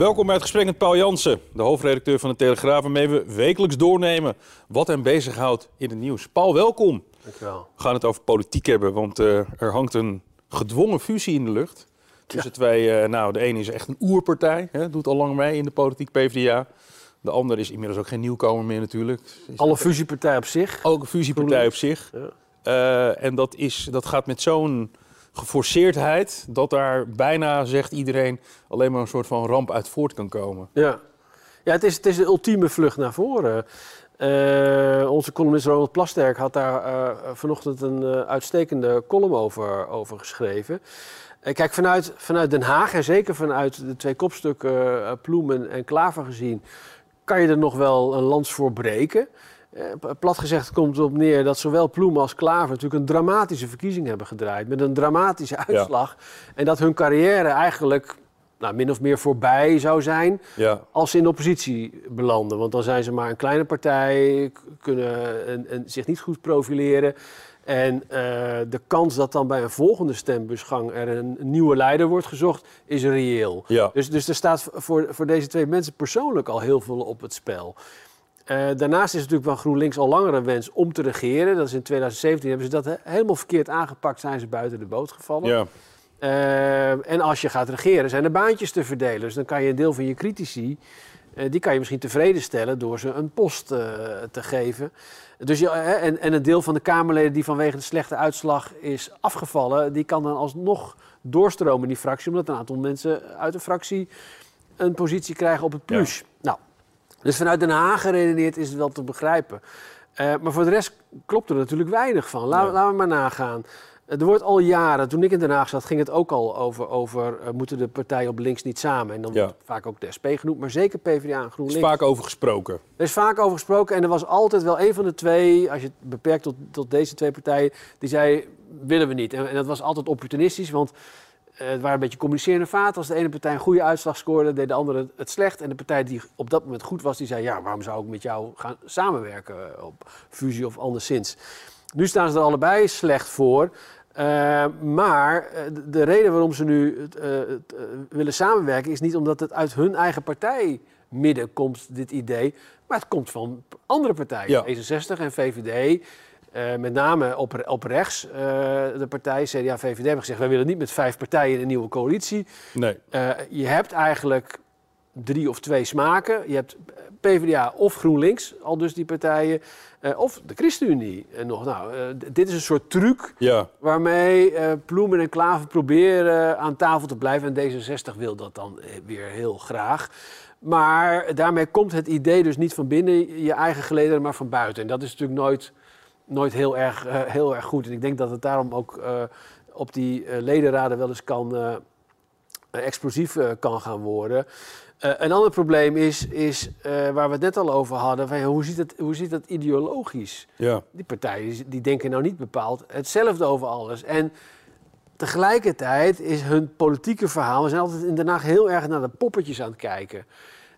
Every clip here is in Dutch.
Welkom bij het gesprek met Paul Jansen, de hoofdredacteur van de Telegraaf, waarmee we wekelijks doornemen wat hem bezighoudt in het nieuws. Paul, welkom. Dankjewel. We gaan het over politiek hebben, want eh, er hangt een gedwongen fusie in de lucht. Tussen twee, eh, nou, de ene is echt een oerpartij, hè, doet al lang mee in de politiek PvdA. De andere is inmiddels ook geen nieuwkomer meer natuurlijk. Is Alle fusiepartijen op zich. ook een fusiepartij op zich. Ja. Eh, en dat, is, dat gaat met zo'n geforceerdheid dat daar bijna, zegt iedereen, alleen maar een soort van ramp uit voort kan komen. Ja, ja het, is, het is de ultieme vlucht naar voren. Eh, onze columnist Ronald Plasterk had daar eh, vanochtend een eh, uitstekende column over, over geschreven. Kijk, vanuit, vanuit Den Haag en zeker vanuit de twee kopstukken Ploemen en Klaver gezien, kan je er nog wel een lans voor breken. Eh, plat gezegd komt het op neer dat zowel Ploemen als Klaver natuurlijk een dramatische verkiezing hebben gedraaid. Met een dramatische uitslag. En dat hun carrière eigenlijk nou, min of meer voorbij zou zijn Ja, als ze in de oppositie belanden. Want dan zijn ze maar een kleine partij, kunnen en, en zich niet goed profileren. En eh, de kans dat dan bij een volgende stembusgang er een nieuwe leider wordt gezocht, is reëel. ja. Dus, dus er staat voor, voor deze twee mensen persoonlijk al heel veel op het spel. Eh, daarnaast is natuurlijk van GroenLinks al langer een wens om te regeren. Dat is in 2017 hebben ze dat he- helemaal verkeerd aangepakt, zijn ze buiten de boot gevallen. ja. Eh, en als je gaat regeren, zijn er baantjes te verdelen. Dus dan kan je een deel van je critici, eh, die kan je misschien tevreden stellen door ze een post te geven. Dus je, en, en een deel van de Kamerleden die vanwege de slechte uitslag is afgevallen, die kan dan alsnog doorstromen in die fractie, omdat een aantal mensen uit de fractie een positie krijgen op het plus. Nou, dus vanuit Den Haag geredeneerd is het wel te begrijpen. Eh, maar voor de rest klopt er natuurlijk weinig van. Laten, Ja. laten we maar nagaan. Er wordt al jaren, toen ik in Den Haag zat, ging het ook al over, over eh, moeten de partijen op links niet samen. En dan Ja. wordt vaak ook de SP genoemd, maar zeker PvdA en Er is GroenLinks. vaak over gesproken. Er is vaak over gesproken en er was altijd wel een van de twee, als je het beperkt tot, tot deze twee partijen, die zei, willen we niet. En, en dat was altijd opportunistisch, want het waren een beetje communicerende vaten. Als de ene partij een goede uitslag scoorde, deed de andere het slecht. En de partij die op dat moment goed was, die zei, ja, waarom zou ik met jou gaan samenwerken eh, op fusie of anderszins. Nu staan ze er allebei slecht voor. Eh, maar eh, de, de reden waarom ze nu eh, eh, willen samenwerken is niet omdat het uit hun eigen partij midden komt, dit idee. Maar het komt van andere partijen, Ja. D66 en VVD. Eh, met name op, op rechts, eh, de partij CDA, VVD hebben gezegd... wij willen niet met vijf partijen een nieuwe coalitie. Nee. Eh, je hebt eigenlijk drie of twee smaken. Je hebt PvdA of GroenLinks, al dus die partijen. of de ChristenUnie eh, nog. Nou, dit is een soort truc Ja, waarmee Ploemen en Klaver proberen aan tafel te blijven. En D66 wil dat dan weer heel graag. Maar daarmee komt het idee dus niet van binnen je eigen gelederen, maar van buiten. En dat is natuurlijk nooit, nooit heel, erg, eh, heel erg goed. En ik denk dat het daarom ook eh, op die eh, ledenraden wel eens kan, explosief kan gaan worden. Een ander probleem is, is waar we het net al over hadden, van, hoe, ziet het, hoe zit dat ideologisch? ja. Die partijen die- die denken nou niet bepaald hetzelfde over alles. En tegelijkertijd is hun politieke verhaal... We zijn altijd in Den Haag heel erg naar de poppetjes aan het kijken.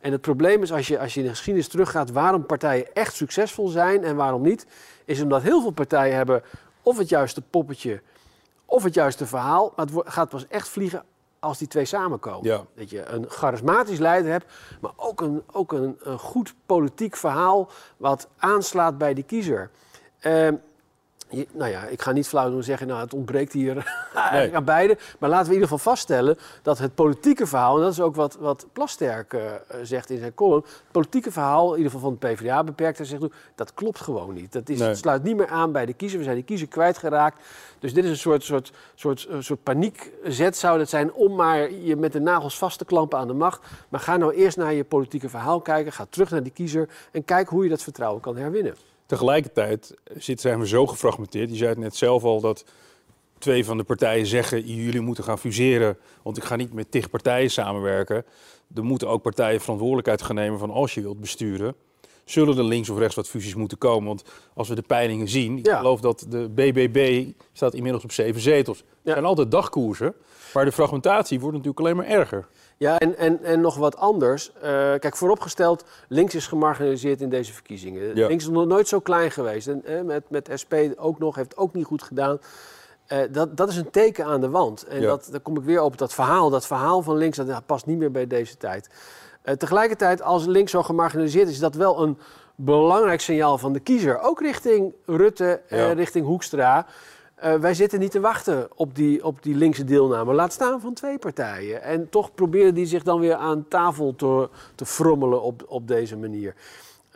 En het probleem is, als je, als je in de geschiedenis teruggaat... waarom partijen echt succesvol zijn en waarom niet... is omdat heel veel partijen hebben of het juiste poppetje... of het juiste verhaal. Maar het gaat pas echt vliegen als die twee samenkomen. Ja. Dat je een charismatisch leider hebt, maar ook een, ook een, een goed politiek verhaal wat aanslaat bij die kiezer. Ehm, je- nou ja, ik ga niet flauw doen en zeggen, nou, het ontbreekt hier aan beide. Maar laten we in ieder geval vaststellen dat het politieke verhaal, en dat is ook wat, wat Plasterk eh, zegt in zijn column, het politieke verhaal, in ieder geval van de PvdA beperkt, hij zegt, dat klopt gewoon niet. Dat is, Nee. het sluit niet meer aan bij de kiezer. We zijn die kiezer kwijtgeraakt. Dus dit is een soort, soort, soort, eh, soort paniekzet zou dat zijn om maar je met de nagels vast te klampen aan de macht. Maar ga nou eerst naar je politieke verhaal kijken. Ga terug naar die kiezer en kijk hoe je dat vertrouwen kan herwinnen. Tegelijkertijd zijn we zo gefragmenteerd. Je zei het net zelf al dat twee van de partijen zeggen: jullie moeten gaan fuseren, want ik ga niet met tig partijen samenwerken. Er moeten ook partijen verantwoordelijkheid gaan nemen van als je wilt besturen. Zullen er links of rechts wat fusies moeten komen? Want als we de peilingen zien, ik Ja. geloof dat de BBB staat inmiddels op zeven zetels. Het Ja. zijn altijd dagkoersen, maar de fragmentatie wordt natuurlijk alleen maar erger. Ja, en, en, en nog wat anders. Eh, kijk, vooropgesteld, links is gemarginaliseerd in deze verkiezingen. Ja. Links is nog nooit zo klein geweest. En eh, met, met SP ook nog, heeft ook niet goed gedaan. Eh, dat, dat is een teken aan de wand. En dat, dan kom ik weer op dat verhaal. Dat verhaal van links, dat past niet meer bij deze tijd. Eh, tegelijkertijd, als links zo gemarginaliseerd is, is dat wel een belangrijk signaal van de kiezer. Ook richting Rutte, Ja. richting Hoekstra. Eh, wij zitten niet te wachten op die, op die linkse deelname. Laat staan van twee partijen. En toch proberen die zich dan weer aan tafel te, te frommelen op, op deze manier.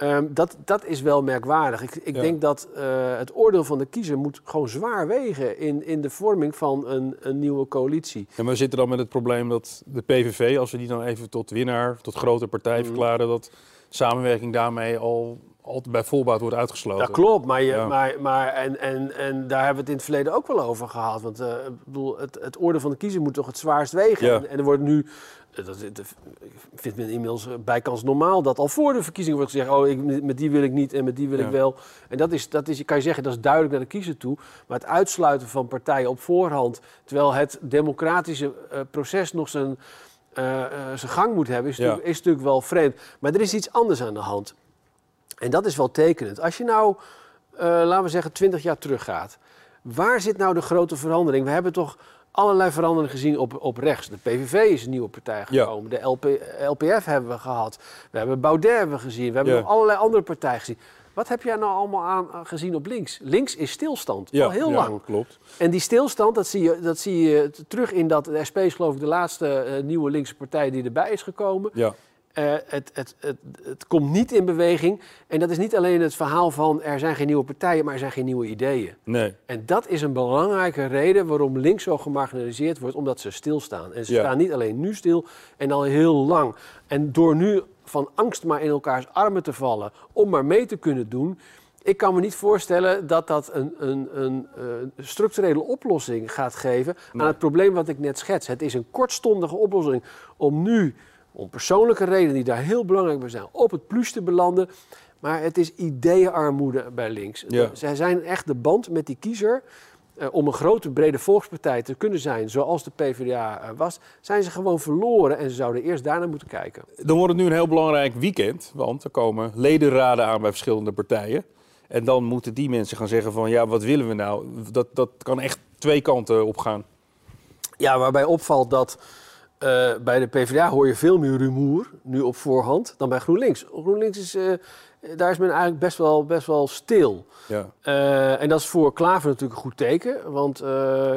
Ehm, dat, dat is wel merkwaardig. Ik, ik Ja. denk dat eh, het oordeel van de kiezer moet gewoon zwaar wegen in, in de vorming van een, een nieuwe coalitie. En we zitten dan met het probleem dat de PVV, als we die dan even tot winnaar, tot grote partij Mhm. verklaren, dat samenwerking daarmee al, al bij volbaat wordt uitgesloten. Dat klopt, maar, je, Ja. maar, maar en, en, en daar hebben we het in het verleden ook wel over gehad. Want eh, ik bedoel, het, het oordeel van de kiezer moet toch het zwaarst wegen. Ja. En, en er wordt nu, dat, dat vindt men inmiddels eh, bijkans normaal, dat al voor de verkiezingen wordt gezegd: oh, ik, met die wil ik niet en met die wil Ja. ik wel. En dat is, dat is, kan je zeggen, dat is duidelijk naar de kiezer toe. Maar het uitsluiten van partijen op voorhand, terwijl het democratische eh, proces nog zijn, eh, eh, zijn gang moet hebben, is, Ja. natuurlijk, is natuurlijk wel vreemd. Maar er is iets anders aan de hand. En dat is wel tekenend. Als je nou, eh, laten we zeggen, 20 jaar teruggaat. Waar zit nou de grote verandering? We hebben toch allerlei veranderingen gezien op, op rechts. De PVV is een nieuwe partij Ja. gekomen. De LP, LPF hebben we gehad. We hebben Baudet hebben we gezien. We hebben Ja. nog allerlei andere partijen gezien. Wat heb jij nou allemaal aan, aan gezien op links? Links is stilstand, Ja, al heel ja, lang. Klopt. En die stilstand, dat zie je, dat zie je terug in dat de SP is geloof ik de laatste eh, nieuwe linkse partij die erbij is gekomen. Ja. Eh, het, het, het, het komt niet in beweging. En dat is niet alleen het verhaal van er zijn geen nieuwe partijen, maar er zijn geen nieuwe ideeën. Nee. En dat is een belangrijke reden waarom links zo gemarginaliseerd wordt, omdat ze stilstaan. En ze Ja. staan niet alleen nu stil en al heel lang. En door nu van angst maar in elkaars armen te vallen om maar mee te kunnen doen. Ik kan me niet voorstellen dat dat een, een, een, eh, structurele oplossing gaat geven Nee. aan het probleem wat ik net schets. Het is een kortstondige oplossing om nu, om persoonlijke redenen die daar heel belangrijk bij zijn, op het plus te belanden. Maar het is ideeënarmoede bij links. Ja. Zij zijn echt de band met die kiezer. eh, om een grote, brede volkspartij te kunnen zijn, zoals de PvdA eh, was, zijn ze gewoon verloren. En ze zouden eerst daarna moeten kijken. Dan wordt het nu een heel belangrijk weekend, want er komen ledenraden aan bij verschillende partijen. En dan moeten die mensen gaan zeggen van ja, wat willen we nou? Dat, dat kan echt twee kanten op gaan. Ja, waarbij opvalt dat eh, bij de PvdA hoor je veel meer rumoer, nu op voorhand, dan bij GroenLinks. GroenLinks is, eh, daar is men eigenlijk best wel, best wel stil. Ja. Eh, en dat is voor Klaver natuurlijk een goed teken. Want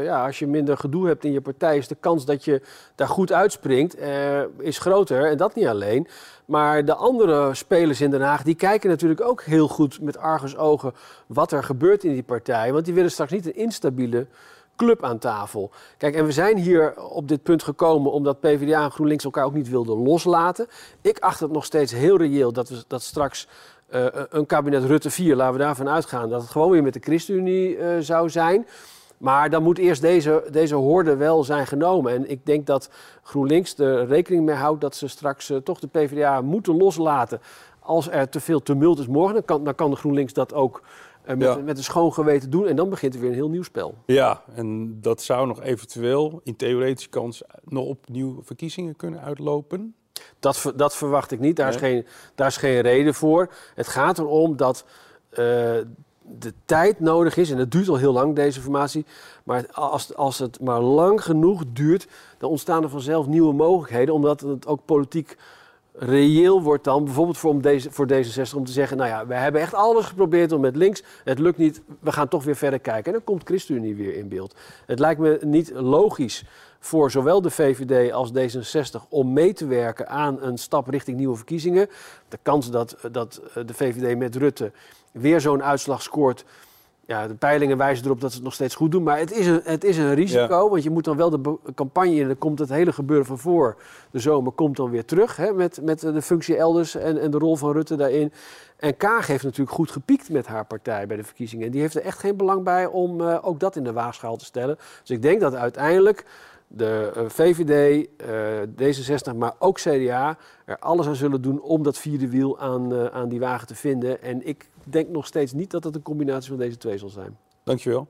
ja, als je minder gedoe hebt in je partij, is de kans dat je daar goed uitspringt, is groter. En dat niet alleen. Maar de andere spelers in Den Haag, die kijken natuurlijk ook heel goed met argusogen wat er gebeurt in die partij. Want die willen straks niet een instabiele club aan tafel. Kijk, en we zijn hier op dit punt gekomen omdat PvdA en GroenLinks elkaar ook niet wilden loslaten. Ik acht het nog steeds heel reëel dat, we, dat straks eh, een kabinet Rutte 4, laten we daarvan uitgaan, dat het gewoon weer met de ChristenUnie eh, zou zijn. Maar dan moet eerst deze, deze horde wel zijn genomen. En ik denk dat GroenLinks er rekening mee houdt dat ze straks eh, toch de PvdA moeten loslaten. Als er te veel tumult is morgen, dan kan, dan kan de GroenLinks dat ook met, Ja. met een schoon geweten doen. En dan begint er weer een heel nieuw spel. ja, en dat zou nog eventueel in theoretische kans nog opnieuw verkiezingen kunnen uitlopen. Dat, dat verwacht ik niet. Daar, is geen, daar is geen reden voor. Het gaat erom dat eh, de tijd nodig is, en het duurt al heel lang, deze formatie. Maar als, als het maar lang genoeg duurt, dan ontstaan er vanzelf nieuwe mogelijkheden. Omdat het ook politiek reëel wordt dan, bijvoorbeeld voor, om deze, voor D66, om te zeggen... nou ja, we hebben echt alles geprobeerd om met links, het lukt niet, we gaan toch weer verder kijken. En dan komt ChristenUnie weer in beeld. Het lijkt me niet logisch voor zowel de VVD als D66 om mee te werken aan een stap richting nieuwe verkiezingen. De kans dat, dat de VVD met Rutte weer zo'n uitslag scoort, ja, de peilingen wijzen erop dat ze het nog steeds goed doen. Maar het is een, het is een risico, want je moet dan wel de campagne in. Dan komt het hele gebeuren van voor de zomer komt dan weer terug. Hè, met, met de functie elders en, en de rol van Rutte daarin. En Kaag heeft natuurlijk goed gepiekt met haar partij bij de verkiezingen. En die heeft er echt geen belang bij om eh, ook dat in de waagschaal te stellen. Dus ik denk dat uiteindelijk de eh, VVD, eh, D66, maar ook CDA er alles aan zullen doen om dat vierde wiel aan, eh, aan die wagen te vinden. En ik denk nog steeds niet dat het een combinatie van deze twee zal zijn. Dankjewel.